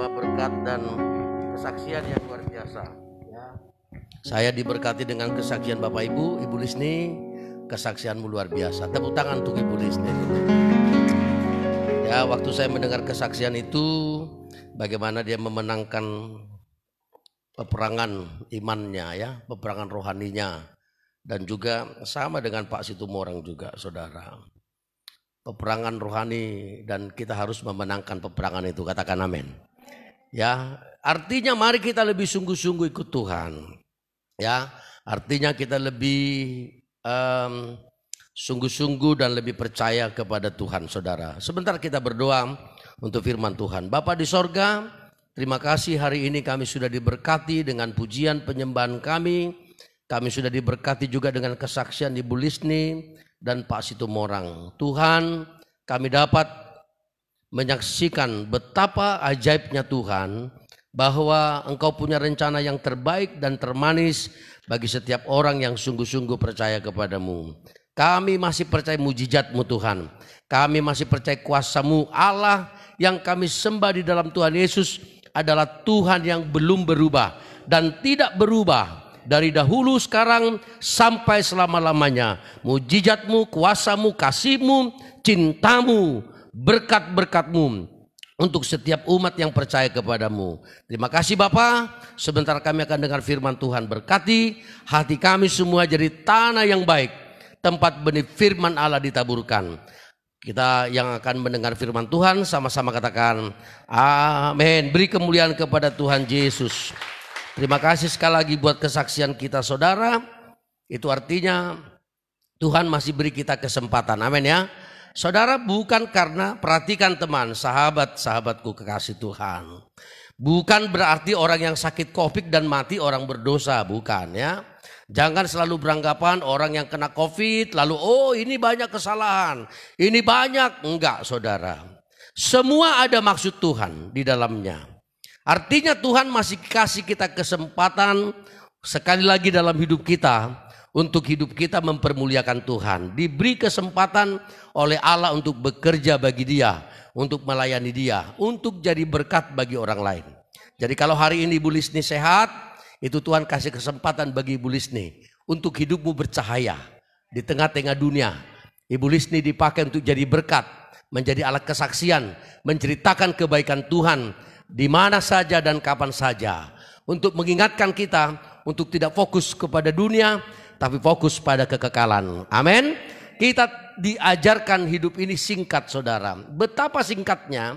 membawa berkat dan kesaksian yang luar biasa. Ya. Saya diberkati dengan kesaksian Bapak Ibu, Ibu Lisni, kesaksianmu luar biasa. Tepuk tangan untuk Ibu Lisni. Ya, waktu saya mendengar kesaksian itu, bagaimana dia memenangkan peperangan imannya ya, peperangan rohaninya dan juga sama dengan Pak Situmorang juga saudara. Peperangan rohani dan kita harus memenangkan peperangan itu katakan amin. Ya, artinya mari kita lebih sungguh-sungguh ikut Tuhan. Ya, artinya kita lebih sungguh-sungguh dan lebih percaya kepada Tuhan saudara. Sebentar kita berdoa untuk firman Tuhan. Bapak di sorga, terima kasih hari ini kami sudah diberkati dengan pujian penyembahan kami. Kami sudah diberkati juga dengan kesaksian Ibu Lisni dan Pak Situmorang. Tuhan, kami dapat menyaksikan betapa ajaibnya Tuhan bahwa Engkau punya rencana yang terbaik dan termanis bagi setiap orang yang sungguh-sungguh percaya kepadamu. Kami masih percaya mujizatmu Tuhan. Kami masih percaya kuasamu Allah yang kami sembah di dalam Tuhan Yesus adalah Tuhan yang belum berubah dan tidak berubah dari dahulu sekarang sampai selama-lamanya. Mujizatmu, kuasamu, kasihmu, cintamu, berkat-berkatmu untuk setiap umat yang percaya kepadamu. Terima kasih Bapa. Sebentar kami akan dengar firman Tuhan berkati hati kami semua jadi tanah yang baik, tempat benih firman Allah ditaburkan. Kita yang akan mendengar firman Tuhan sama-sama katakan amin. Beri kemuliaan kepada Tuhan Yesus. Terima kasih sekali lagi buat kesaksian kita saudara. Itu artinya Tuhan masih beri kita kesempatan. Amin ya. Saudara bukan karena perhatikan teman, sahabat, sahabatku kekasih Tuhan. Bukan berarti orang yang sakit covid dan mati orang berdosa, bukan ya. Jangan selalu beranggapan orang yang kena covid lalu oh ini banyak kesalahan, ini banyak enggak saudara. Semua ada maksud Tuhan di dalamnya. Artinya Tuhan masih kasih kita kesempatan sekali lagi dalam hidup kita untuk hidup kita mempermuliakan Tuhan. Diberi kesempatan oleh Allah untuk bekerja bagi dia, untuk melayani dia, untuk jadi berkat bagi orang lain. Jadi kalau hari ini Ibu Lisni sehat, itu Tuhan kasih kesempatan bagi Ibu Lisni untuk hidupmu bercahaya di tengah-tengah dunia. Ibu Lisni dipakai untuk jadi berkat, menjadi alat kesaksian, menceritakan kebaikan Tuhan di mana saja dan kapan saja untuk mengingatkan kita untuk tidak fokus kepada dunia tapi fokus pada kekekalan. Amin. Kita diajarkan hidup ini singkat saudara. Betapa singkatnya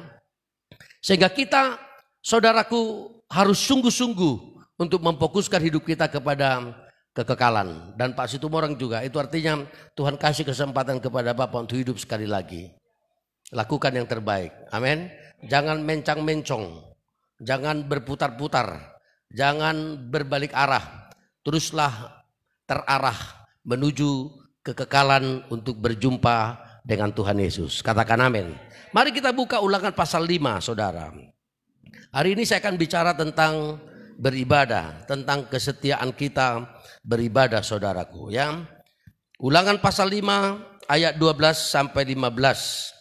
sehingga kita saudaraku harus sungguh-sungguh untuk memfokuskan hidup kita kepada kekekalan. Dan Pak Situmorang juga itu artinya Tuhan kasih kesempatan kepada Bapak untuk hidup sekali lagi. Lakukan yang terbaik. Amin. Jangan mencang-mencong. Jangan berputar-putar. Jangan berbalik arah. Teruslah terarah menuju kekekalan untuk berjumpa dengan Tuhan Yesus. Katakan amin. Mari kita buka ulangan pasal 5 saudara. Hari ini saya akan bicara tentang beribadah. Tentang kesetiaan kita beribadah saudaraku. ya. Ulangan pasal 5 ayat 12 sampai 15.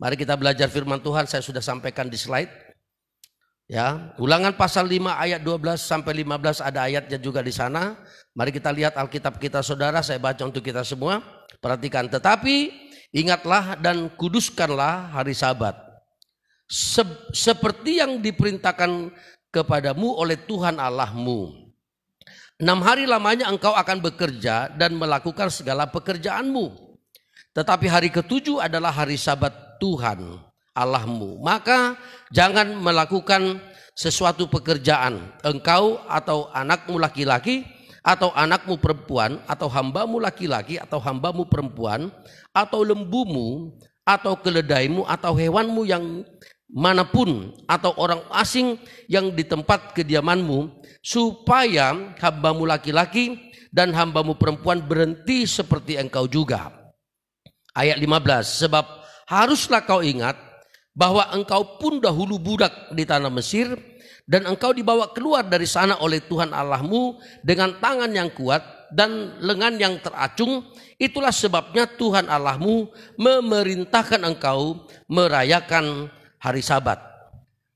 Mari kita belajar firman Tuhan, saya sudah sampaikan di slide. Ya, Ulangan pasal 5 ayat 12 sampai 15 ada ayatnya juga di sana. Mari kita lihat Alkitab kita Saudara, saya baca untuk kita semua. Perhatikan, tetapi ingatlah dan kuduskanlah hari Sabat. Se seperti yang diperintahkan kepadamu oleh Tuhan Allahmu. Enam hari lamanya engkau akan bekerja dan melakukan segala pekerjaanmu. Tetapi hari ketujuh adalah hari Sabat Tuhan Allahmu. Maka jangan melakukan sesuatu pekerjaan engkau atau anakmu laki-laki atau anakmu perempuan atau hambamu laki-laki atau hambamu perempuan atau lembumu atau keledaimu atau hewanmu yang mana pun atau orang asing yang di tempat kediamanmu supaya hambamu laki-laki dan hambamu perempuan berhenti seperti engkau juga. Ayat 15 sebab haruslah kau ingat bahwa engkau pun dahulu budak di tanah Mesir dan engkau dibawa keluar dari sana oleh Tuhan Allahmu dengan tangan yang kuat dan lengan yang teracung. Itulah sebabnya Tuhan Allahmu memerintahkan engkau merayakan hari sabat.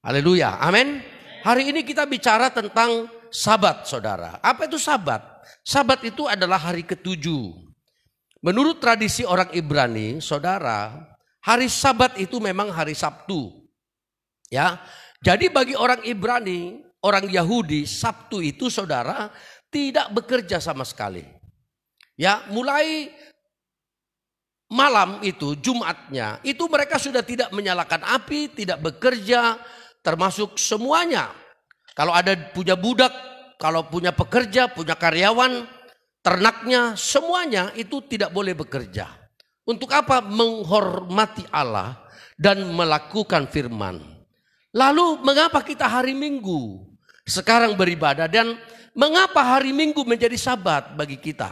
Haleluya. Amin. Hari ini kita bicara tentang sabat, saudara. Apa itu sabat? Sabat itu adalah hari ketujuh. Menurut tradisi orang Ibrani, saudara, hari sabat itu memang hari Sabtu. Ya. Jadi bagi orang Ibrani, orang Yahudi, Sabtu itu saudara tidak bekerja sama sekali. Ya, mulai malam itu Jumatnya itu mereka sudah tidak menyalakan api, tidak bekerja, termasuk semuanya. Kalau ada punya budak, kalau punya pekerja, punya karyawan, ternaknya, semuanya itu tidak boleh bekerja. Untuk apa? Menghormati Allah dan melakukan firman. Lalu mengapa kita hari Minggu sekarang beribadah dan mengapa hari Minggu menjadi sabat bagi kita?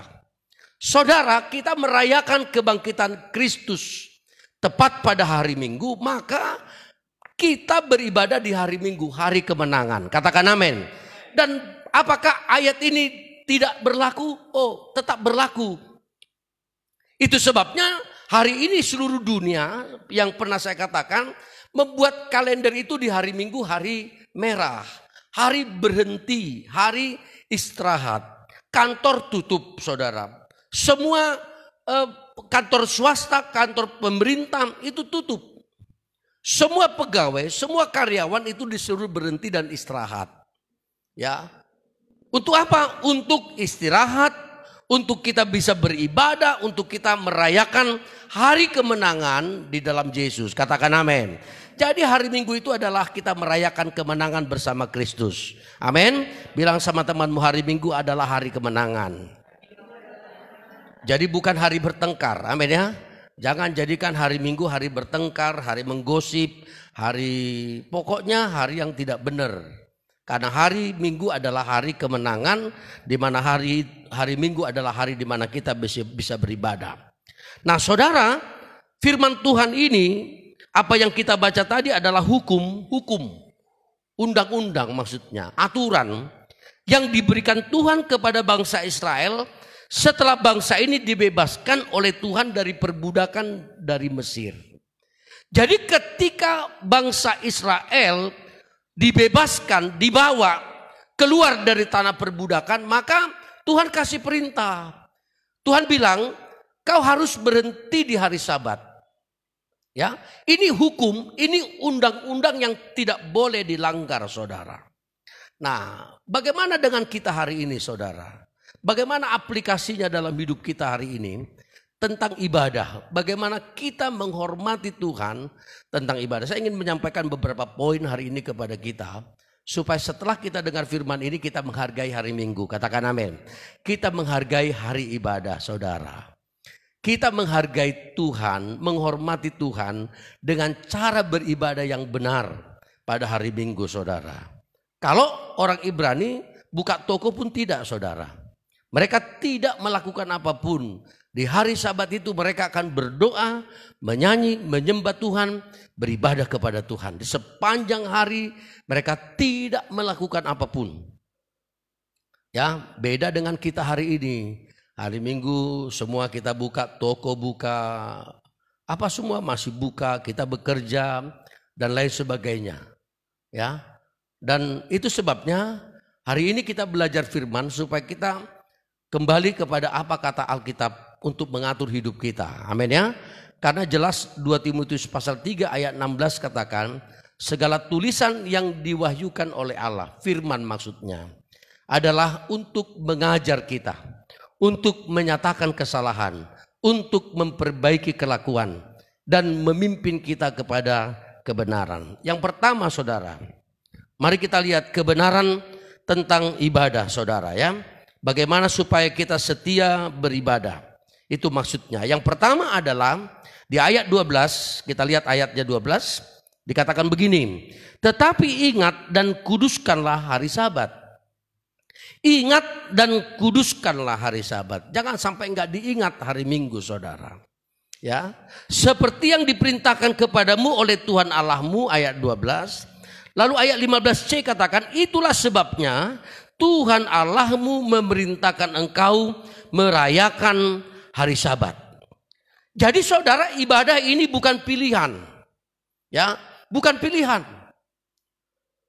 Saudara, kita merayakan kebangkitan Kristus tepat pada hari Minggu, maka kita beribadah di hari Minggu, hari kemenangan. Katakan amin. Dan apakah ayat ini tidak berlaku? Oh, tetap berlaku. Itu sebabnya hari ini seluruh dunia yang pernah saya katakan membuat kalender itu di hari Minggu hari merah, hari berhenti, hari istirahat. Kantor tutup, saudara. Semua eh, kantor swasta, kantor pemerintah itu tutup. Semua pegawai, semua karyawan itu disuruh berhenti dan istirahat. Ya. Untuk apa? Untuk istirahat, untuk kita bisa beribadah, untuk kita merayakan hari kemenangan di dalam Yesus. Katakan amin. Jadi hari Minggu itu adalah kita merayakan kemenangan bersama Kristus. Amin. Bilang sama temanmu hari Minggu adalah hari kemenangan. Jadi bukan hari bertengkar, amin ya. Jangan jadikan hari Minggu hari bertengkar, hari menggosip, hari pokoknya hari yang tidak benar. Karena hari Minggu adalah hari kemenangan, di mana hari hari Minggu adalah hari di mana kita bisa, bisa beribadah. Nah, saudara, firman Tuhan ini apa yang kita baca tadi adalah hukum, hukum, undang-undang maksudnya, aturan yang diberikan Tuhan kepada bangsa Israel setelah bangsa ini dibebaskan oleh Tuhan dari perbudakan dari Mesir. Jadi ketika bangsa Israel dibebaskan, dibawa keluar dari tanah perbudakan, maka Tuhan kasih perintah. Tuhan bilang, kau harus berhenti di hari Sabat. Ya, ini hukum, ini undang-undang yang tidak boleh dilanggar, saudara. Nah, bagaimana dengan kita hari ini, saudara? Bagaimana aplikasinya dalam hidup kita hari ini tentang ibadah. Bagaimana kita menghormati Tuhan tentang ibadah. Saya ingin menyampaikan beberapa poin hari ini kepada kita. Supaya setelah kita dengar firman ini kita menghargai hari Minggu. Katakan amin. Kita menghargai hari ibadah saudara. Kita menghargai Tuhan, menghormati Tuhan dengan cara beribadah yang benar pada hari Minggu saudara. Kalau orang Ibrani buka toko pun tidak saudara. Mereka tidak melakukan apa pun. Di hari sabat itu mereka akan berdoa, menyanyi, menyembah Tuhan, beribadah kepada Tuhan. Di sepanjang hari mereka tidak melakukan apa pun. Ya, beda dengan kita hari ini. Hari Minggu semua kita buka toko buka, apa semua masih buka, kita bekerja dan lain sebagainya. Ya. Dan itu sebabnya hari ini kita belajar firman supaya kita kembali kepada apa kata Alkitab untuk mengatur hidup kita. Amin ya. Karena jelas 2 Timotius pasal 3 ayat 16 katakan segala tulisan yang diwahyukan oleh Allah, firman maksudnya adalah untuk mengajar kita, untuk menyatakan kesalahan, untuk memperbaiki kelakuan dan memimpin kita kepada kebenaran. Yang pertama Saudara, mari kita lihat kebenaran tentang ibadah Saudara ya. Bagaimana supaya kita setia beribadah. Itu maksudnya. Yang pertama adalah di ayat 12, kita lihat ayatnya 12, dikatakan begini. Tetapi ingat dan kuduskanlah hari sabat. Ingat dan kuduskanlah hari sabat. Jangan sampai enggak diingat hari minggu saudara. Ya, seperti yang diperintahkan kepadamu oleh Tuhan Allahmu ayat 12. Lalu ayat 15C katakan itulah sebabnya Tuhan Allahmu memerintahkan engkau merayakan hari Sabat. Jadi saudara ibadah ini bukan pilihan. Ya, bukan pilihan.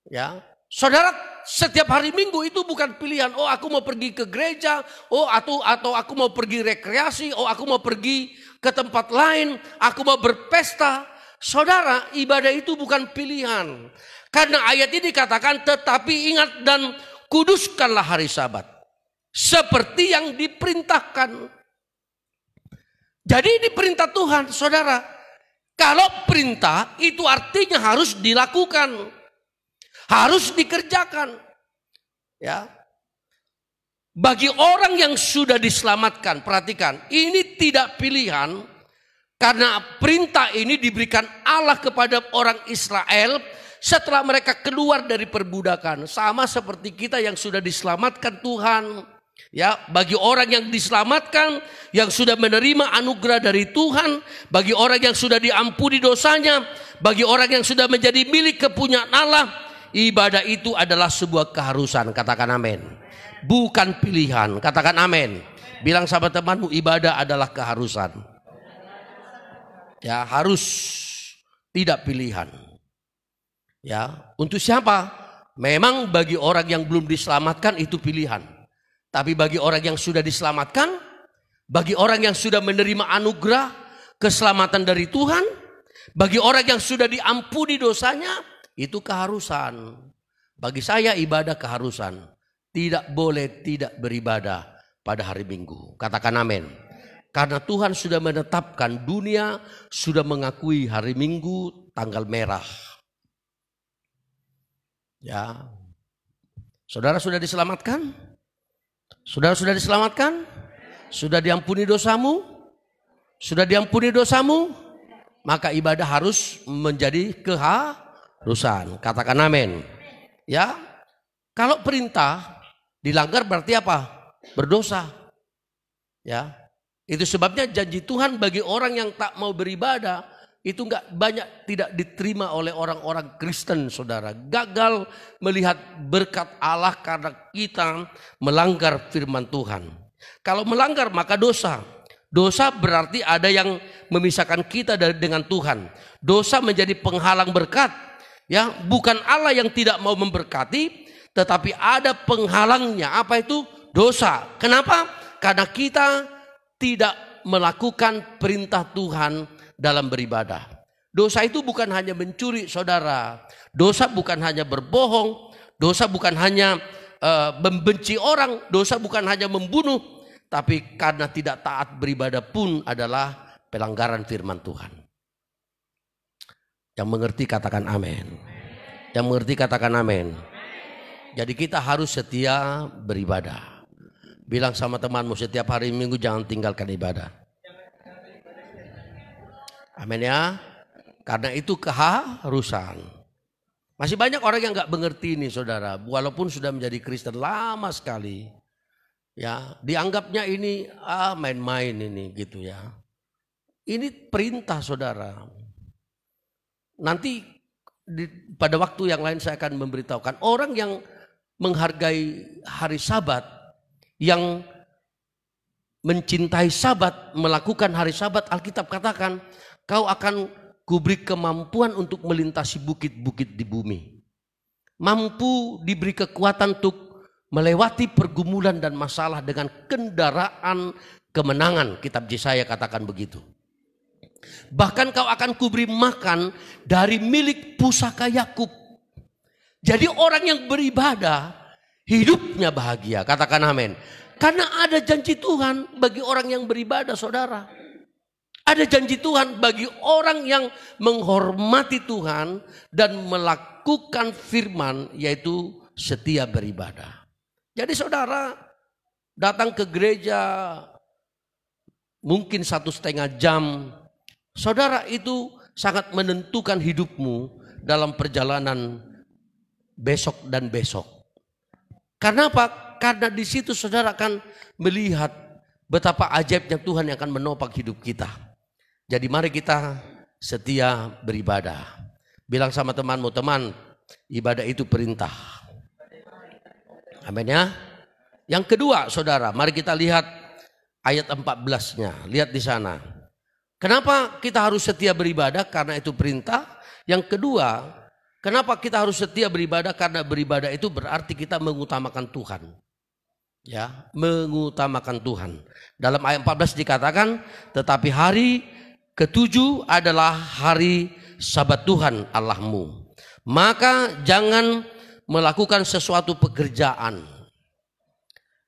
Ya, saudara, setiap hari Minggu itu bukan pilihan. Oh, aku mau pergi ke gereja. Oh, atau atau aku mau pergi rekreasi. Oh, aku mau pergi ke tempat lain. Aku mau berpesta. Saudara, ibadah itu bukan pilihan. Karena ayat ini dikatakan, tetapi ingat dan kuduskanlah hari Sabat. Seperti yang diperintahkan. Jadi ini perintah Tuhan, saudara. Kalau perintah itu artinya harus dilakukan. Harus dikerjakan. Ya. Bagi orang yang sudah diselamatkan, perhatikan, ini tidak pilihan karena perintah ini diberikan Allah kepada orang Israel setelah mereka keluar dari perbudakan. Sama seperti kita yang sudah diselamatkan Tuhan. Ya, bagi orang yang diselamatkan, yang sudah menerima anugerah dari Tuhan, bagi orang yang sudah diampuni dosanya, bagi orang yang sudah menjadi milik kepunyaan Allah, ibadah itu adalah sebuah keharusan. Katakan amin. Bukan pilihan. Katakan amin. Bilang sahabat temanmu, ibadah adalah keharusan. Ya, harus tidak pilihan. Ya, untuk siapa? Memang bagi orang yang belum diselamatkan itu pilihan. Tapi bagi orang yang sudah diselamatkan, bagi orang yang sudah menerima anugerah keselamatan dari Tuhan, bagi orang yang sudah diampuni dosanya, itu keharusan. Bagi saya ibadah keharusan. Tidak boleh tidak beribadah pada hari Minggu. Katakan amin. Karena Tuhan sudah menetapkan dunia sudah mengakui hari Minggu tanggal merah. Ya. Saudara sudah diselamatkan? Saudara sudah diselamatkan? Sudah diampuni dosamu? Sudah diampuni dosamu? Maka ibadah harus menjadi keharusan. Katakan amin. Ya. Kalau perintah dilanggar berarti apa? Berdosa. Ya. Itu sebabnya janji Tuhan bagi orang yang tak mau beribadah itu enggak banyak tidak diterima oleh orang-orang Kristen saudara. Gagal melihat berkat Allah karena kita melanggar firman Tuhan. Kalau melanggar maka dosa. Dosa berarti ada yang memisahkan kita dengan Tuhan. Dosa menjadi penghalang berkat. Ya, bukan Allah yang tidak mau memberkati, tetapi ada penghalangnya. Apa itu? Dosa. Kenapa? Karena kita tidak melakukan perintah Tuhan dalam beribadah. Dosa itu bukan hanya mencuri, saudara. Dosa bukan hanya berbohong. Dosa bukan hanya uh, membenci orang. Dosa bukan hanya membunuh. Tapi karena tidak taat beribadah pun adalah pelanggaran firman Tuhan. Yang mengerti katakan amin. Yang mengerti katakan amin. Jadi kita harus setia beribadah. Bilang sama temanmu setiap hari minggu jangan tinggalkan ibadah. Amin ya. Karena itu keharusan. Masih banyak orang yang nggak mengerti ini saudara. Walaupun sudah menjadi Kristen lama sekali. Ya, dianggapnya ini ah main-main ini gitu ya. Ini perintah saudara. Nanti di, pada waktu yang lain saya akan memberitahukan orang yang menghargai hari Sabat, yang mencintai Sabat, melakukan hari Sabat, Alkitab katakan kau akan kuberi kemampuan untuk melintasi bukit-bukit di bumi. Mampu diberi kekuatan untuk melewati pergumulan dan masalah dengan kendaraan kemenangan. Kitab Yesaya katakan begitu. Bahkan kau akan kuberi makan dari milik pusaka Yakub. Jadi orang yang beribadah hidupnya bahagia. Katakan amin. Karena ada janji Tuhan bagi orang yang beribadah saudara. Ada janji Tuhan bagi orang yang menghormati Tuhan dan melakukan firman yaitu setia beribadah. Jadi saudara datang ke gereja mungkin satu setengah jam. Saudara itu sangat menentukan hidupmu dalam perjalanan besok dan besok. Karena apa? Karena di situ saudara akan melihat betapa ajaibnya Tuhan yang akan menopang hidup kita. Jadi mari kita setia beribadah. Bilang sama temanmu, teman, ibadah itu perintah. Amin ya. Yang kedua, saudara, mari kita lihat ayat 14-nya. Lihat di sana. Kenapa kita harus setia beribadah? Karena itu perintah. Yang kedua, Kenapa kita harus setia beribadah? Karena beribadah itu berarti kita mengutamakan Tuhan. Ya, mengutamakan Tuhan. Dalam ayat 14 dikatakan, tetapi hari ketujuh adalah hari sabat Tuhan Allahmu. Maka jangan melakukan sesuatu pekerjaan.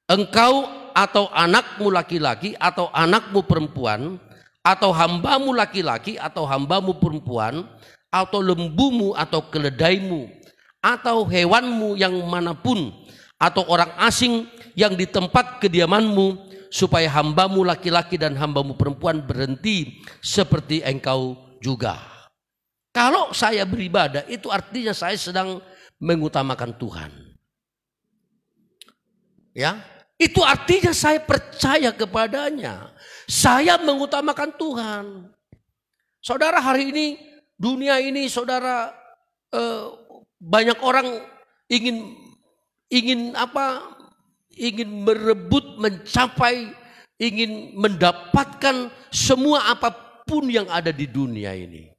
Engkau atau anakmu laki-laki atau anakmu perempuan atau hambamu laki-laki atau hambamu perempuan atau lembumu atau keledaimu atau hewanmu yang mana pun atau orang asing yang di tempat kediamanmu supaya hambamu laki-laki dan hambamu perempuan berhenti seperti engkau juga. Kalau saya beribadah itu artinya saya sedang mengutamakan Tuhan. Ya, itu artinya saya percaya kepadanya. Saya mengutamakan Tuhan. Saudara hari ini dunia ini saudara eh, banyak orang ingin ingin apa? Ingin merebut, mencapai, ingin mendapatkan semua apa pun yang ada di dunia ini.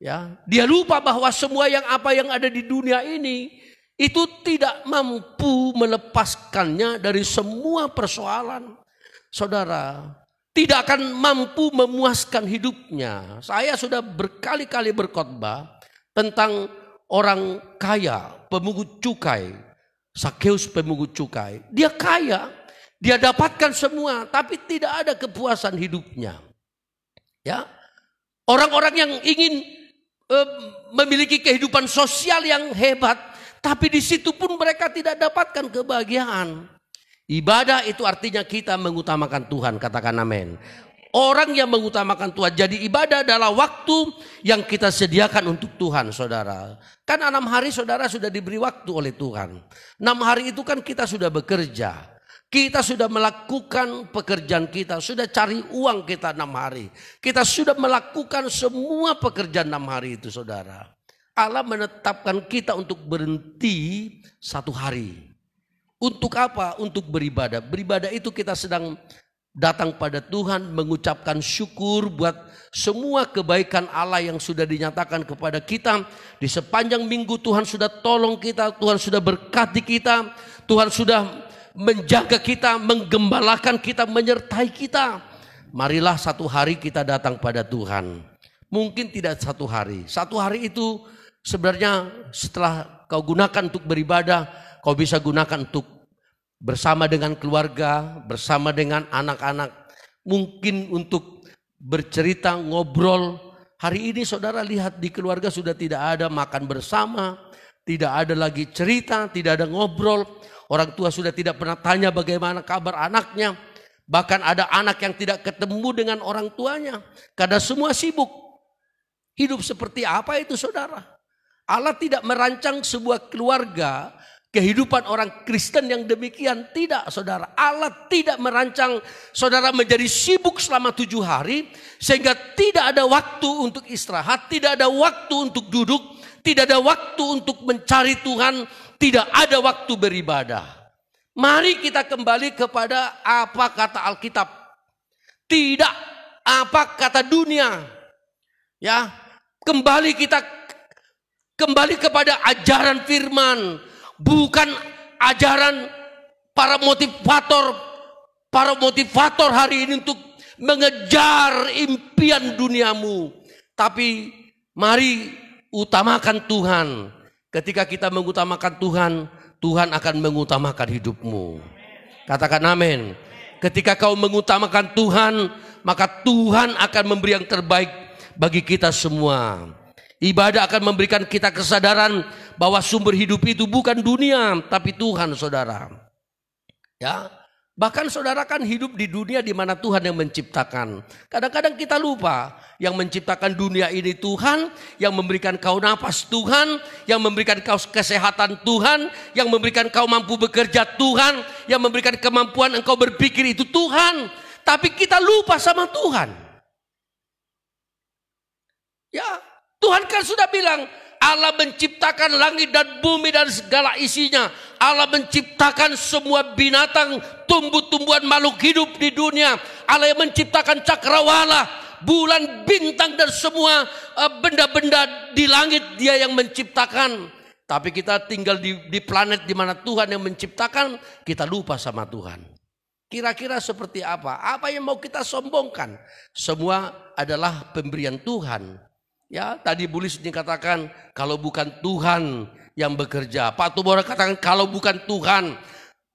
Ya, dia lupa bahwa semua yang apa yang ada di dunia ini itu tidak mampu melepaskannya dari semua persoalan. Saudara, tidak akan mampu memuaskan hidupnya. Saya sudah berkali-kali berkhotbah tentang orang kaya, pemungut cukai, Sakeus pemungut cukai. Dia kaya, dia dapatkan semua, tapi tidak ada kepuasan hidupnya. Ya, orang-orang yang ingin uh, memiliki kehidupan sosial yang hebat, tapi di situ pun mereka tidak dapatkan kebahagiaan. Ibadah itu artinya kita mengutamakan Tuhan, katakan amin. Orang yang mengutamakan Tuhan. Jadi ibadah adalah waktu yang kita sediakan untuk Tuhan saudara. Kan enam hari saudara sudah diberi waktu oleh Tuhan. Enam hari itu kan kita sudah bekerja. Kita sudah melakukan pekerjaan kita. Sudah cari uang kita enam hari. Kita sudah melakukan semua pekerjaan enam hari itu saudara. Allah menetapkan kita untuk berhenti satu hari. Untuk apa? Untuk beribadah. Beribadah itu kita sedang datang pada Tuhan mengucapkan syukur buat semua kebaikan Allah yang sudah dinyatakan kepada kita. Di sepanjang minggu Tuhan sudah tolong kita, Tuhan sudah berkati kita, Tuhan sudah menjaga kita, menggembalakan kita, menyertai kita. Marilah satu hari kita datang pada Tuhan. Mungkin tidak satu hari. Satu hari itu sebenarnya setelah kau gunakan untuk beribadah, kau bisa gunakan untuk bersama dengan keluarga, bersama dengan anak-anak, mungkin untuk bercerita, ngobrol. Hari ini saudara lihat di keluarga sudah tidak ada makan bersama, tidak ada lagi cerita, tidak ada ngobrol. Orang tua sudah tidak pernah tanya bagaimana kabar anaknya. Bahkan ada anak yang tidak ketemu dengan orang tuanya. Karena semua sibuk. Hidup seperti apa itu saudara? Allah tidak merancang sebuah keluarga kehidupan orang Kristen yang demikian. Tidak saudara, Allah tidak merancang saudara menjadi sibuk selama tujuh hari. Sehingga tidak ada waktu untuk istirahat, tidak ada waktu untuk duduk, tidak ada waktu untuk mencari Tuhan, tidak ada waktu beribadah. Mari kita kembali kepada apa kata Alkitab. Tidak apa kata dunia. Ya, kembali kita kembali kepada ajaran firman, bukan ajaran para motivator para motivator hari ini untuk mengejar impian duniamu, tapi mari utamakan Tuhan. Ketika kita mengutamakan Tuhan, Tuhan akan mengutamakan hidupmu. Katakan amin. Ketika kau mengutamakan Tuhan, maka Tuhan akan memberi yang terbaik bagi kita semua. Ibadah akan memberikan kita kesadaran bahwa sumber hidup itu bukan dunia, tapi Tuhan, saudara. Ya, bahkan saudara kan hidup di dunia di mana Tuhan yang menciptakan. Kadang-kadang kita lupa yang menciptakan dunia ini Tuhan, yang memberikan kau nafas Tuhan, yang memberikan kau kesehatan Tuhan, yang memberikan kau mampu bekerja Tuhan, yang memberikan kemampuan engkau berpikir itu Tuhan. Tapi kita lupa sama Tuhan. Ya, Tuhan kan sudah bilang, Allah menciptakan langit dan bumi dan segala isinya. Allah menciptakan semua binatang, tumbuh-tumbuhan makhluk hidup di dunia. Allah yang menciptakan cakrawala, bulan, bintang dan semua eh, benda-benda di langit dia yang menciptakan. Tapi kita tinggal di, di planet di mana Tuhan yang menciptakan, kita lupa sama Tuhan. Kira-kira seperti apa? Apa yang mau kita sombongkan? Semua adalah pemberian Tuhan. Ya, tadi Bulis dikatakan kalau bukan Tuhan yang bekerja. Pak Tumora katakan kalau bukan Tuhan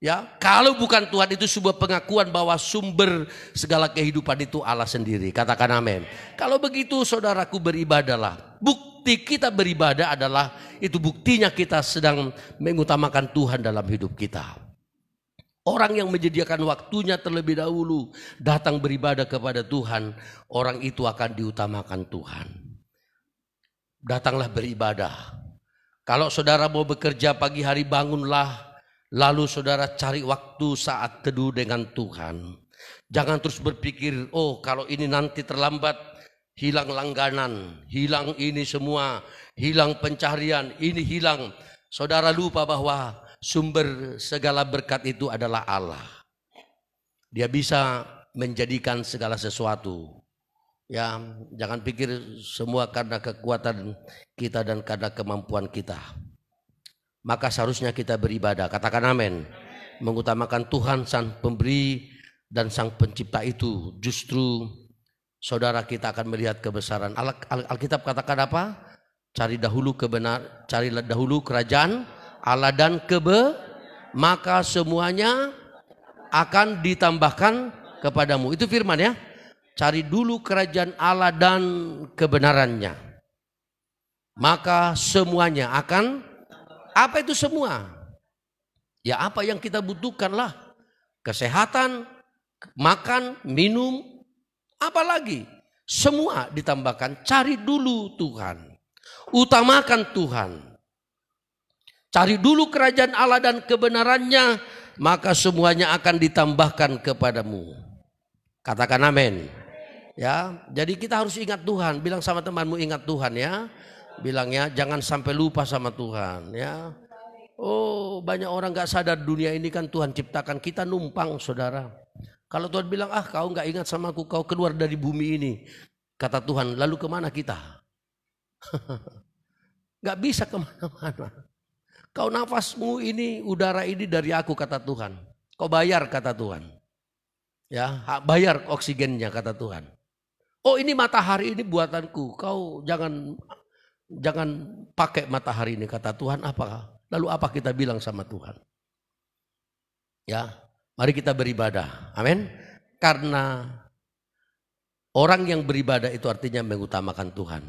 Ya, kalau bukan Tuhan itu sebuah pengakuan bahwa sumber segala kehidupan itu Allah sendiri. Katakan amin. Kalau begitu saudaraku beribadalah. Bukti kita beribadah adalah itu buktinya kita sedang mengutamakan Tuhan dalam hidup kita. Orang yang menyediakan waktunya terlebih dahulu datang beribadah kepada Tuhan, orang itu akan diutamakan Tuhan. Datanglah beribadah. Kalau saudara mau bekerja pagi hari bangunlah Lalu saudara cari waktu saat teduh dengan Tuhan. Jangan terus berpikir, oh kalau ini nanti terlambat, hilang langganan, hilang ini semua, hilang pencarian, ini hilang. Saudara lupa bahwa sumber segala berkat itu adalah Allah. Dia bisa menjadikan segala sesuatu. Ya, jangan pikir semua karena kekuatan kita dan karena kemampuan kita maka seharusnya kita beribadah. Katakan amin. Mengutamakan Tuhan sang pemberi dan sang pencipta itu justru saudara kita akan melihat kebesaran. Al Alkitab katakan apa? Cari dahulu kebenar, cari dahulu kerajaan Allah dan kebe, maka semuanya akan ditambahkan kepadamu. Itu firman ya. Cari dulu kerajaan Allah dan kebenarannya. Maka semuanya akan apa itu semua? Ya apa yang kita butuhkanlah. Kesehatan, makan, minum, apalagi. Semua ditambahkan. Cari dulu Tuhan. Utamakan Tuhan. Cari dulu kerajaan Allah dan kebenarannya. Maka semuanya akan ditambahkan kepadamu. Katakan amin. Ya, jadi kita harus ingat Tuhan. Bilang sama temanmu ingat Tuhan ya bilangnya jangan sampai lupa sama Tuhan ya. Oh banyak orang nggak sadar dunia ini kan Tuhan ciptakan kita numpang saudara. Kalau Tuhan bilang ah kau nggak ingat sama aku kau keluar dari bumi ini. Kata Tuhan lalu ke mana kita? Gak bisa ke mana-mana. Kau nafasmu ini udara ini dari aku kata Tuhan. Kau bayar kata Tuhan. Ya bayar oksigennya kata Tuhan. Oh ini matahari ini buatanku. Kau jangan Jangan pakai matahari ini kata Tuhan apa? Lalu apa kita bilang sama Tuhan? Ya, mari kita beribadah. Amin. Karena orang yang beribadah itu artinya mengutamakan Tuhan.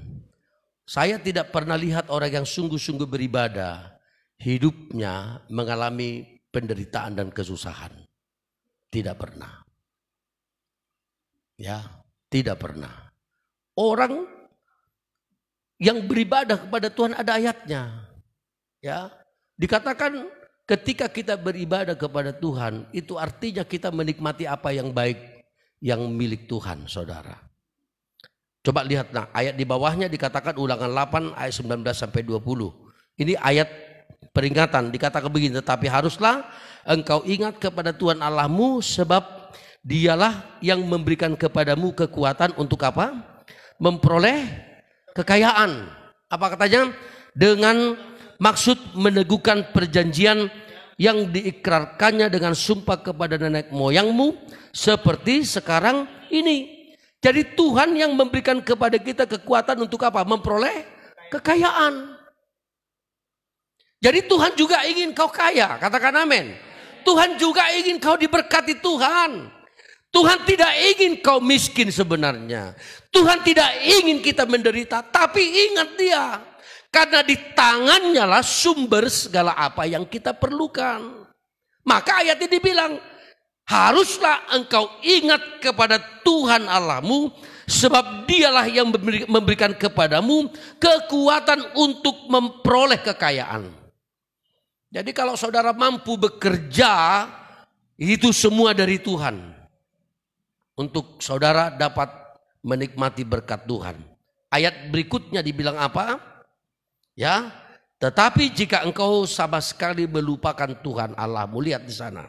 Saya tidak pernah lihat orang yang sungguh-sungguh beribadah hidupnya mengalami penderitaan dan kesusahan. Tidak pernah. Ya, tidak pernah. Orang yang beribadah kepada Tuhan ada ayatnya. Ya. Dikatakan ketika kita beribadah kepada Tuhan, itu artinya kita menikmati apa yang baik yang milik Tuhan, Saudara. Coba lihat nah, ayat di bawahnya dikatakan ulangan 8 ayat 19 sampai 20. Ini ayat peringatan dikatakan begini, tetapi haruslah engkau ingat kepada Tuhan Allahmu sebab dialah yang memberikan kepadamu kekuatan untuk apa? Memperoleh kekayaan. Apa katanya? Dengan maksud meneguhkan perjanjian yang diikrarkannya dengan sumpah kepada nenek moyangmu seperti sekarang ini. Jadi Tuhan yang memberikan kepada kita kekuatan untuk apa? Memperoleh kekayaan. Jadi Tuhan juga ingin kau kaya, katakan amin. Tuhan juga ingin kau diberkati Tuhan. Tuhan tidak ingin kau miskin sebenarnya. Tuhan tidak ingin kita menderita, tapi ingat dia. Karena di tangannya lah sumber segala apa yang kita perlukan. Maka ayat ini bilang, haruslah engkau ingat kepada Tuhan Allahmu, sebab dialah yang memberikan kepadamu kekuatan untuk memperoleh kekayaan. Jadi kalau saudara mampu bekerja, itu semua dari Tuhan untuk saudara dapat menikmati berkat Tuhan. Ayat berikutnya dibilang apa? Ya, tetapi jika engkau sama sekali melupakan Tuhan Allahmu, lihat di sana.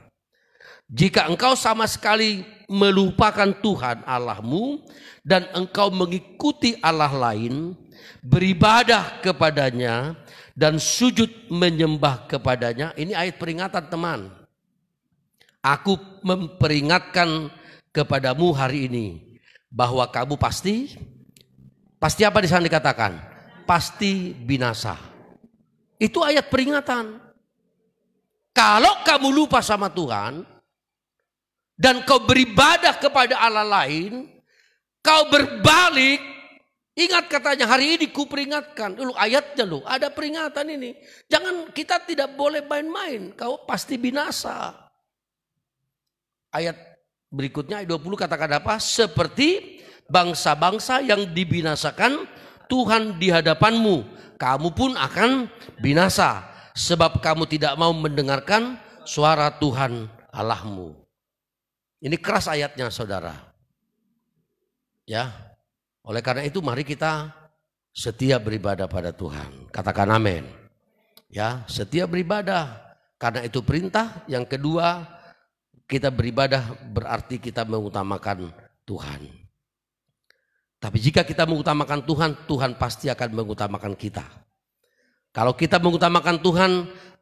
Jika engkau sama sekali melupakan Tuhan Allahmu dan engkau mengikuti Allah lain, beribadah kepadanya dan sujud menyembah kepadanya. Ini ayat peringatan teman. Aku memperingatkan kepadamu hari ini bahwa kamu pasti pasti apa di sana dikatakan? Pasti binasa. Itu ayat peringatan. Kalau kamu lupa sama Tuhan dan kau beribadah kepada Allah lain, kau berbalik, ingat katanya hari ini ku peringatkan. Lu ayatnya lu, ada peringatan ini. Jangan kita tidak boleh main-main, kau pasti binasa. Ayat berikutnya ayat 20 katakan apa? Seperti bangsa-bangsa yang dibinasakan Tuhan di hadapanmu, kamu pun akan binasa sebab kamu tidak mau mendengarkan suara Tuhan Allahmu. Ini keras ayatnya saudara. Ya, oleh karena itu mari kita setia beribadah pada Tuhan. Katakan amin. Ya, setia beribadah karena itu perintah. Yang kedua, kita beribadah berarti kita mengutamakan Tuhan. Tapi jika kita mengutamakan Tuhan, Tuhan pasti akan mengutamakan kita. Kalau kita mengutamakan Tuhan,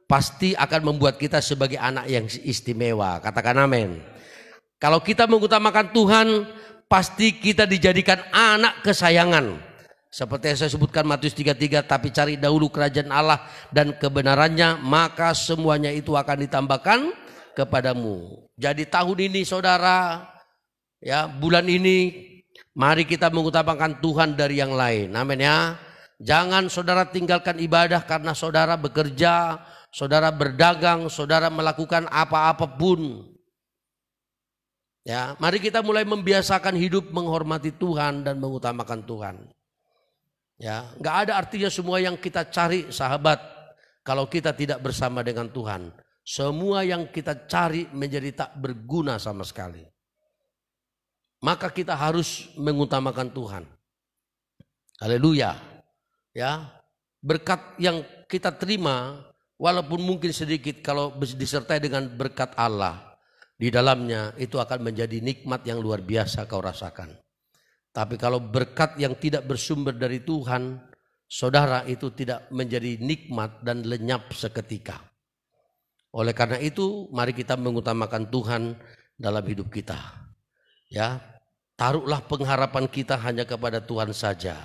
pasti akan membuat kita sebagai anak yang istimewa. Katakan amin. Kalau kita mengutamakan Tuhan, pasti kita dijadikan anak kesayangan. Seperti yang saya sebutkan Matius 33, tapi cari dahulu kerajaan Allah dan kebenarannya, maka semuanya itu akan ditambahkan kepadamu. Jadi tahun ini saudara, ya bulan ini, mari kita mengutamakan Tuhan dari yang lain. Amin ya. Jangan saudara tinggalkan ibadah karena saudara bekerja, saudara berdagang, saudara melakukan apa-apapun. Ya, mari kita mulai membiasakan hidup menghormati Tuhan dan mengutamakan Tuhan. Ya, nggak ada artinya semua yang kita cari sahabat kalau kita tidak bersama dengan Tuhan. Semua yang kita cari menjadi tak berguna sama sekali. Maka kita harus mengutamakan Tuhan. Haleluya ya berkat yang kita terima walaupun mungkin sedikit kalau disertai dengan berkat Allah di dalamnya itu akan menjadi nikmat yang luar biasa kau rasakan. Tapi kalau berkat yang tidak bersumber dari Tuhan, saudara itu tidak menjadi nikmat dan lenyap seketika. Oleh karena itu, mari kita mengutamakan Tuhan dalam hidup kita. Ya, taruhlah pengharapan kita hanya kepada Tuhan saja.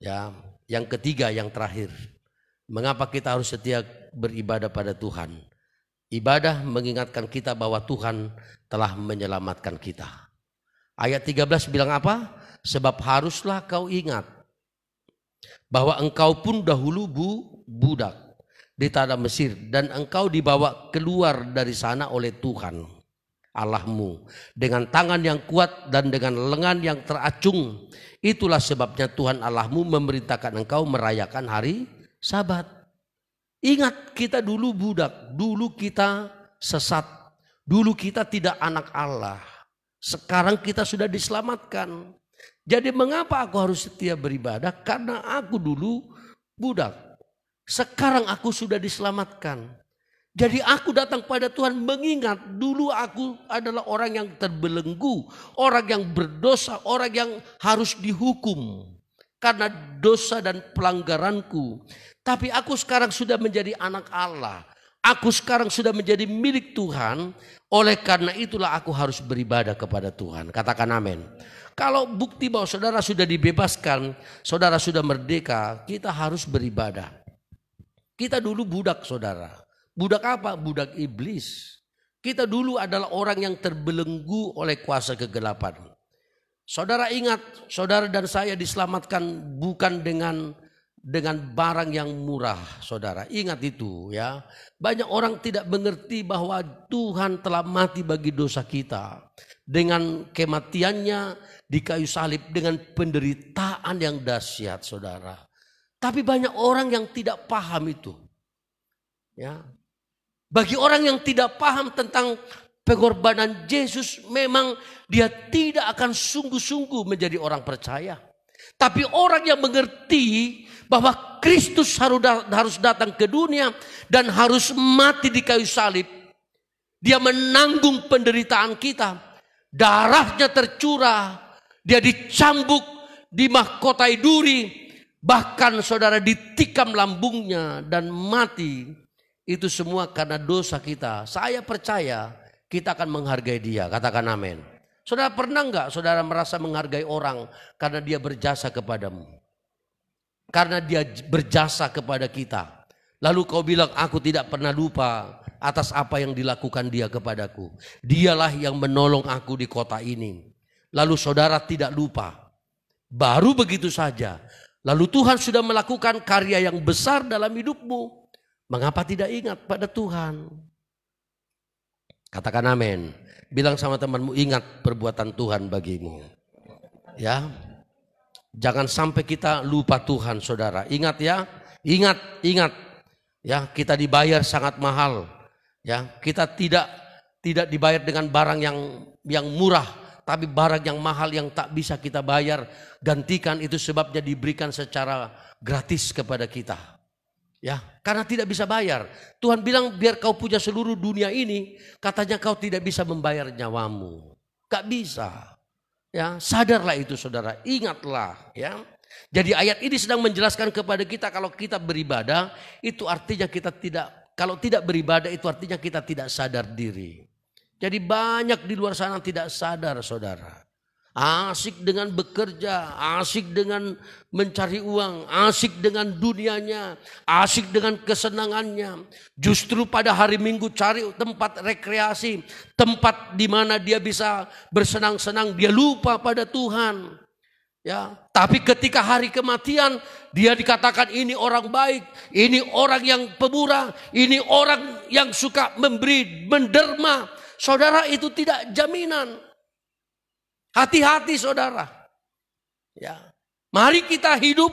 Ya, yang ketiga, yang terakhir. Mengapa kita harus setia beribadah pada Tuhan? Ibadah mengingatkan kita bahwa Tuhan telah menyelamatkan kita. Ayat 13 bilang apa? Sebab haruslah kau ingat bahwa engkau pun dahulu bu, budak di tanah Mesir dan engkau dibawa keluar dari sana oleh Tuhan Allahmu dengan tangan yang kuat dan dengan lengan yang teracung. Itulah sebabnya Tuhan Allahmu memerintahkan engkau merayakan hari Sabat. Ingat kita dulu budak, dulu kita sesat, dulu kita tidak anak Allah. Sekarang kita sudah diselamatkan. Jadi mengapa aku harus setia beribadah? Karena aku dulu budak. Sekarang aku sudah diselamatkan. Jadi aku datang pada Tuhan mengingat dulu aku adalah orang yang terbelenggu, orang yang berdosa, orang yang harus dihukum karena dosa dan pelanggaranku. Tapi aku sekarang sudah menjadi anak Allah. Aku sekarang sudah menjadi milik Tuhan. Oleh karena itulah aku harus beribadah kepada Tuhan. Katakan amin. Kalau bukti bahwa saudara sudah dibebaskan, saudara sudah merdeka, kita harus beribadah. Kita dulu budak saudara. Budak apa? Budak iblis. Kita dulu adalah orang yang terbelenggu oleh kuasa kegelapan. Saudara ingat, saudara dan saya diselamatkan bukan dengan dengan barang yang murah, saudara. Ingat itu ya. Banyak orang tidak mengerti bahwa Tuhan telah mati bagi dosa kita. Dengan kematiannya di kayu salib dengan penderitaan yang dahsyat, saudara. Tapi banyak orang yang tidak paham itu. Ya, bagi orang yang tidak paham tentang pengorbanan Yesus, memang dia tidak akan sungguh-sungguh menjadi orang percaya. Tapi orang yang mengerti bahwa Kristus harus datang ke dunia dan harus mati di kayu salib. Dia menanggung penderitaan kita. Darahnya tercurah. Dia dicambuk, dimahkotai duri. Bahkan saudara ditikam lambungnya dan mati. Itu semua karena dosa kita. Saya percaya kita akan menghargai dia. Katakan amin. Saudara pernah enggak saudara merasa menghargai orang karena dia berjasa kepadamu? Karena dia berjasa kepada kita. Lalu kau bilang aku tidak pernah lupa atas apa yang dilakukan dia kepadaku. Dialah yang menolong aku di kota ini. Lalu saudara tidak lupa. Baru begitu saja. Lalu Tuhan sudah melakukan karya yang besar dalam hidupmu. Mengapa tidak ingat pada Tuhan? Katakan amin. Bilang sama temanmu, ingat perbuatan Tuhan bagimu. Ya. Jangan sampai kita lupa Tuhan, Saudara. Ingat ya. Ingat, ingat. Ya, kita dibayar sangat mahal. Ya, kita tidak tidak dibayar dengan barang yang yang murah, tapi barang yang mahal yang tak bisa kita bayar. Gantikan itu sebabnya diberikan secara gratis kepada kita. Ya, karena tidak bisa bayar. Tuhan bilang biar kau punya seluruh dunia ini, katanya kau tidak bisa membayar nyawamu. Gak bisa. Ya, sadarlah itu saudara, ingatlah ya. Jadi ayat ini sedang menjelaskan kepada kita kalau kita beribadah itu artinya kita tidak kalau tidak beribadah itu artinya kita tidak sadar diri. Jadi banyak di luar sana tidak sadar saudara asik dengan bekerja, asik dengan mencari uang, asik dengan dunianya, asik dengan kesenangannya. Justru pada hari Minggu cari tempat rekreasi, tempat di mana dia bisa bersenang-senang, dia lupa pada Tuhan. Ya, tapi ketika hari kematian dia dikatakan ini orang baik, ini orang yang pemurah, ini orang yang suka memberi, menderma. Saudara itu tidak jaminan. Hati-hati saudara. Ya. Mari kita hidup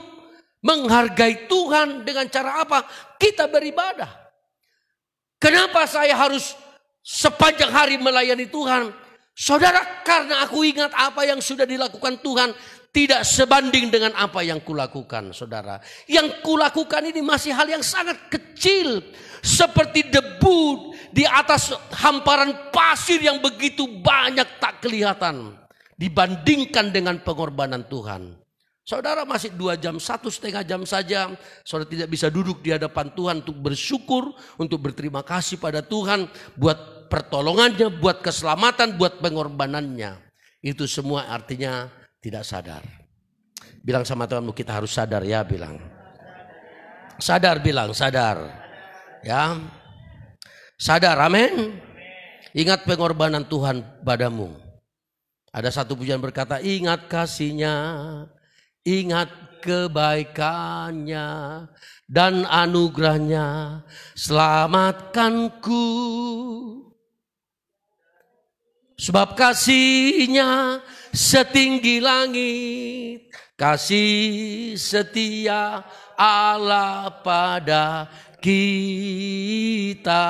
menghargai Tuhan dengan cara apa? Kita beribadah. Kenapa saya harus sepanjang hari melayani Tuhan? Saudara, karena aku ingat apa yang sudah dilakukan Tuhan tidak sebanding dengan apa yang kulakukan, saudara. Yang kulakukan ini masih hal yang sangat kecil, seperti debu di atas hamparan pasir yang begitu banyak tak kelihatan dibandingkan dengan pengorbanan Tuhan. Saudara masih dua jam, satu setengah jam saja, saudara tidak bisa duduk di hadapan Tuhan untuk bersyukur, untuk berterima kasih pada Tuhan buat pertolongannya, buat keselamatan, buat pengorbanannya. Itu semua artinya tidak sadar. Bilang sama Tuhanmu kita harus sadar ya bilang. Sadar bilang, sadar. Ya. Sadar, amin. Ingat pengorbanan Tuhan padamu. Ada satu pujian berkata, ingat kasihnya, ingat kebaikannya dan anugerahnya, selamatkanku. Sebab kasihnya setinggi langit, kasih setia Allah pada kita.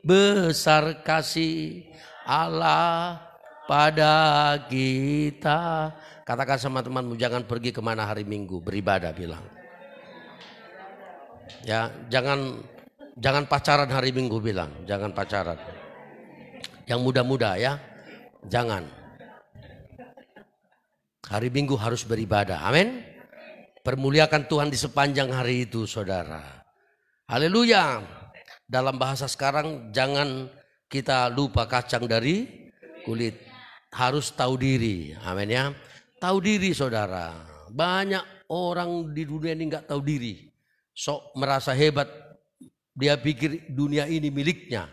Besar kasih Allah pada kita. Katakan sama temanmu jangan pergi ke mana hari Minggu beribadah bilang. Ya jangan jangan pacaran hari Minggu bilang jangan pacaran. Yang muda-muda ya jangan. Hari Minggu harus beribadah. Amin. Permuliakan Tuhan di sepanjang hari itu saudara. Haleluya. Dalam bahasa sekarang jangan kita lupa kacang dari kulit harus tahu diri. Amin ya. Tahu diri saudara. Banyak orang di dunia ini nggak tahu diri. Sok merasa hebat. Dia pikir dunia ini miliknya.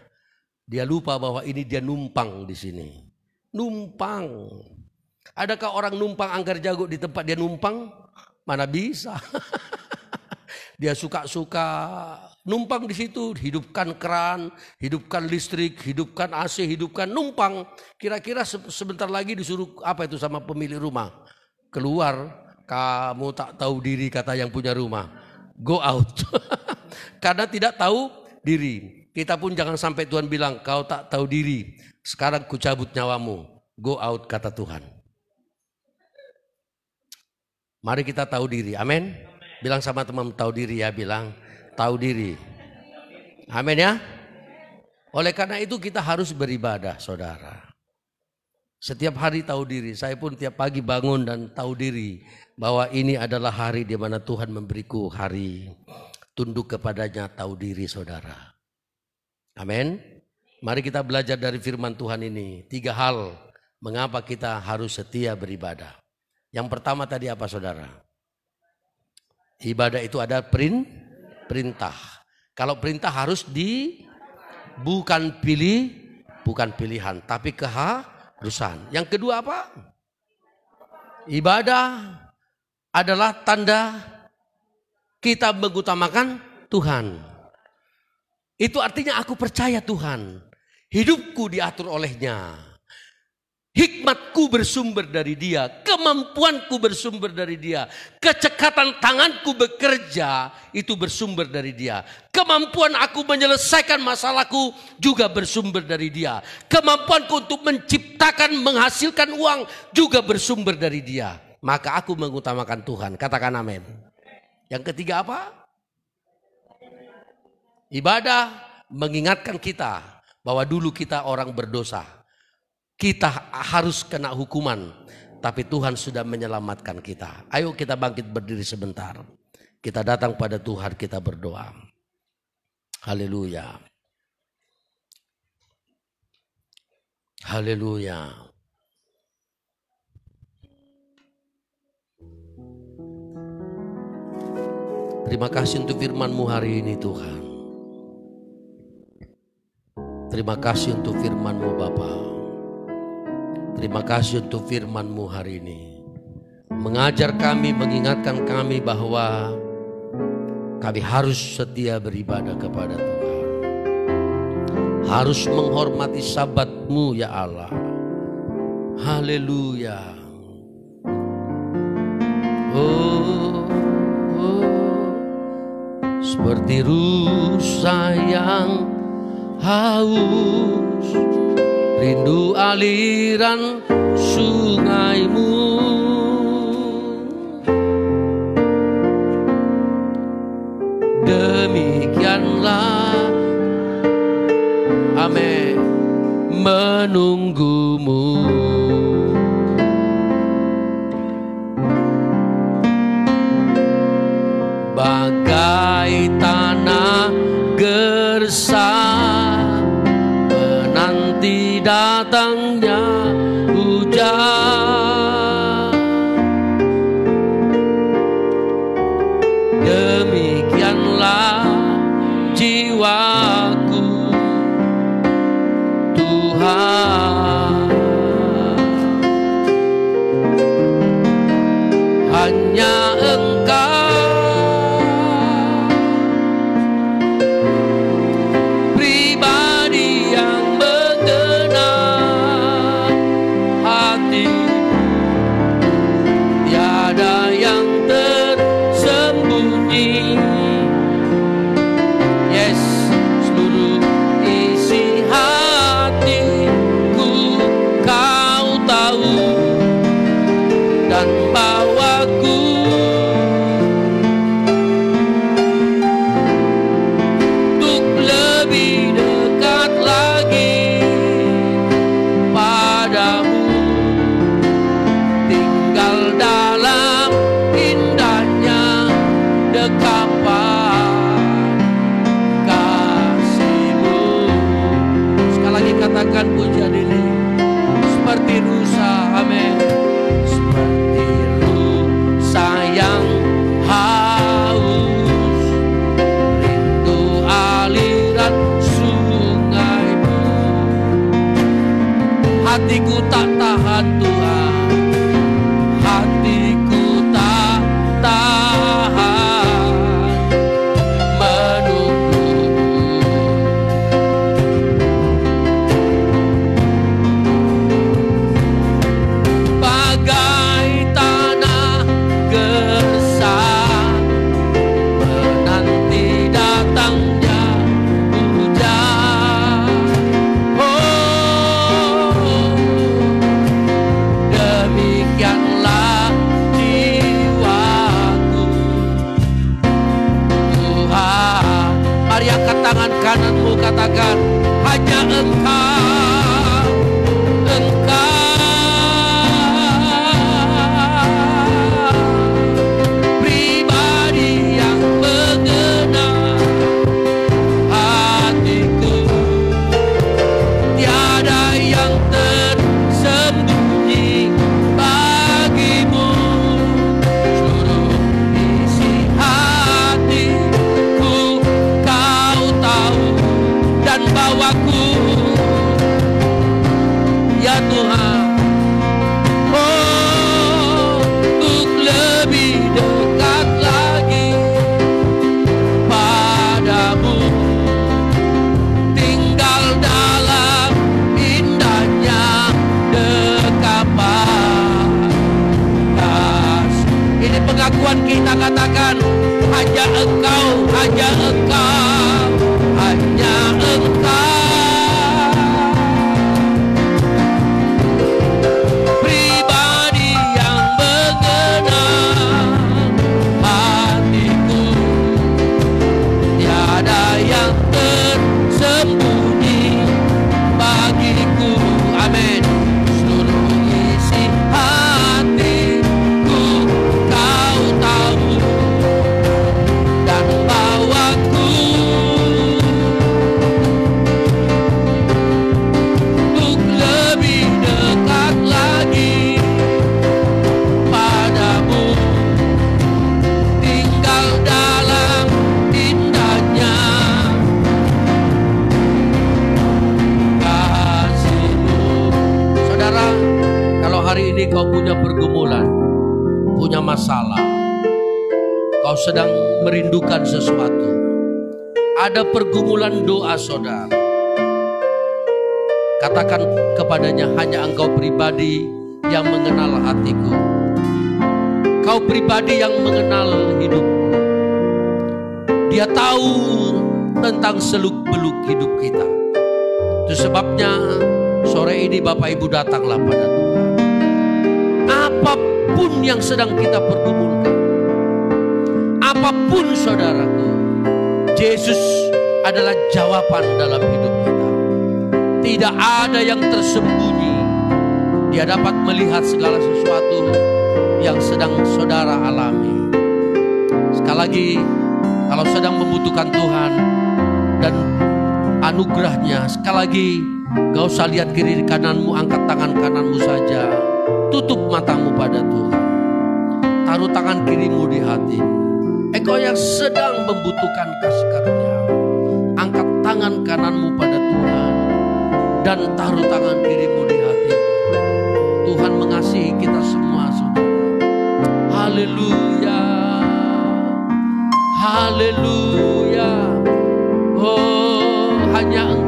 Dia lupa bahwa ini dia numpang di sini. Numpang. Adakah orang numpang angker jago di tempat dia numpang? Mana bisa. dia suka-suka numpang di situ, hidupkan keran, hidupkan listrik, hidupkan AC, hidupkan numpang. Kira-kira sebentar lagi disuruh apa itu sama pemilik rumah? Keluar, kamu tak tahu diri kata yang punya rumah. Go out. Karena tidak tahu diri. Kita pun jangan sampai Tuhan bilang kau tak tahu diri. Sekarang ku cabut nyawamu. Go out kata Tuhan. Mari kita tahu diri. Amin. Bilang sama teman tahu diri ya bilang tahu diri. Amin ya. Oleh karena itu kita harus beribadah saudara. Setiap hari tahu diri, saya pun tiap pagi bangun dan tahu diri bahwa ini adalah hari di mana Tuhan memberiku hari tunduk kepadanya tahu diri saudara. Amin. Mari kita belajar dari firman Tuhan ini. Tiga hal mengapa kita harus setia beribadah. Yang pertama tadi apa saudara? Ibadah itu ada perin, perintah. Kalau perintah harus di bukan pilih, bukan pilihan, tapi keharusan. Yang kedua apa? Ibadah adalah tanda kita mengutamakan Tuhan. Itu artinya aku percaya Tuhan. Hidupku diatur olehnya. Hikmatku bersumber dari dia, kemampuanku bersumber dari dia, kecekatan tanganku bekerja itu bersumber dari dia. Kemampuan aku menyelesaikan masalahku juga bersumber dari dia. Kemampuanku untuk menciptakan, menghasilkan uang juga bersumber dari dia. Maka aku mengutamakan Tuhan. Katakan amin. Yang ketiga apa? Ibadah mengingatkan kita bahwa dulu kita orang berdosa kita harus kena hukuman, tapi Tuhan sudah menyelamatkan kita. Ayo kita bangkit berdiri sebentar. Kita datang pada Tuhan, kita berdoa. Haleluya. Haleluya. Terima kasih untuk firman-Mu hari ini Tuhan. Terima kasih untuk firman-Mu Bapak. Terima kasih untuk firman-Mu hari ini. Mengajar kami, mengingatkan kami bahwa kami harus setia beribadah kepada Tuhan. Harus menghormati sabat-Mu ya Allah. Haleluya. Oh, oh, seperti rusa yang haus rindu aliran sungaimu. Demikianlah amin menunggumu datangnya hujan akan menjadi aku Ya Tuhan. Pergumulan doa saudara. Katakan kepadanya hanya engkau pribadi yang mengenal hatiku. Kau pribadi yang mengenal hidupku. Dia tahu tentang seluk-beluk hidup kita. Itu sebabnya sore ini Bapak Ibu datanglah pada Tuhan. Apa pun yang sedang kita pergumulkan. Apa pun saudaraku. Yesus adalah jawaban dalam hidup kita. Tidak ada yang tersembunyi. Dia dapat melihat segala sesuatu yang sedang saudara alami. Sekali lagi, kalau sedang membutuhkan Tuhan dan anugerahnya, sekali lagi, gak usah lihat kiri kananmu, angkat tangan kananmu saja. Tutup matamu pada Tuhan. Taruh tangan kirimu di hati. Engkau yang sedang membutuhkan kasih karunia tangan kananmu pada Tuhan dan taruh tangan kirimu di hatimu. Tuhan mengasihi kita semua saudara. Haleluya. Haleluya. Oh, hanya engkau,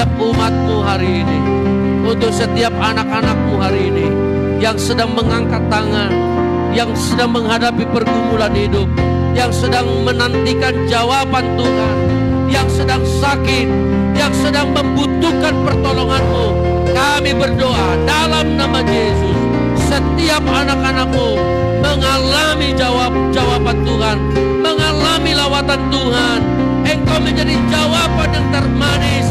setiap umatmu hari ini, untuk setiap anak-anakmu hari ini yang sedang mengangkat tangan, yang sedang menghadapi pergumulan hidup, yang sedang menantikan jawaban Tuhan, yang sedang sakit, yang sedang membutuhkan pertolonganmu. Kami berdoa dalam nama Yesus, setiap anak-anakmu mengalami jawab jawaban Tuhan, mengalami lawatan Tuhan. Engkau menjadi jawaban yang termanis,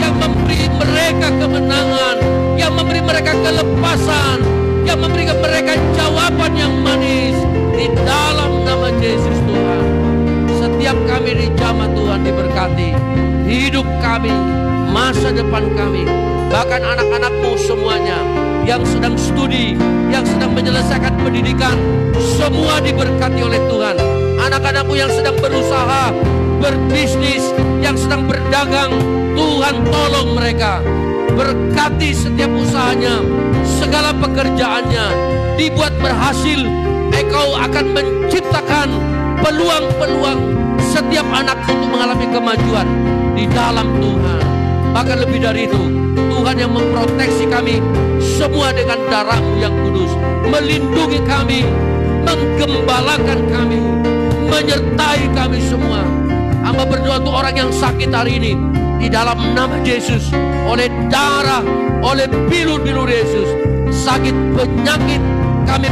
yang memberi mereka kemenangan, yang memberi mereka kelepasan, yang memberikan mereka jawaban yang manis di dalam nama Yesus Tuhan. Setiap kami di jamaah Tuhan diberkati, hidup kami, masa depan kami, bahkan anak-anakmu semuanya yang sedang studi, yang sedang menyelesaikan pendidikan, semua diberkati oleh Tuhan. Anak-anakmu yang sedang berusaha, berbisnis, yang sedang berdagang, Tuhan tolong mereka. Berkati setiap usahanya, segala pekerjaannya, dibuat berhasil. Engkau akan menciptakan peluang-peluang setiap anak untuk mengalami kemajuan di dalam Tuhan. Bahkan lebih dari itu, Tuhan yang memproteksi kami semua dengan darahmu yang kudus. Melindungi kami, menggembalakan kami, menyertai kami semua. Hamba berdoa untuk orang yang sakit hari ini di dalam nama Yesus. Oleh darah, oleh bilur-bilur Yesus, sakit penyakit kami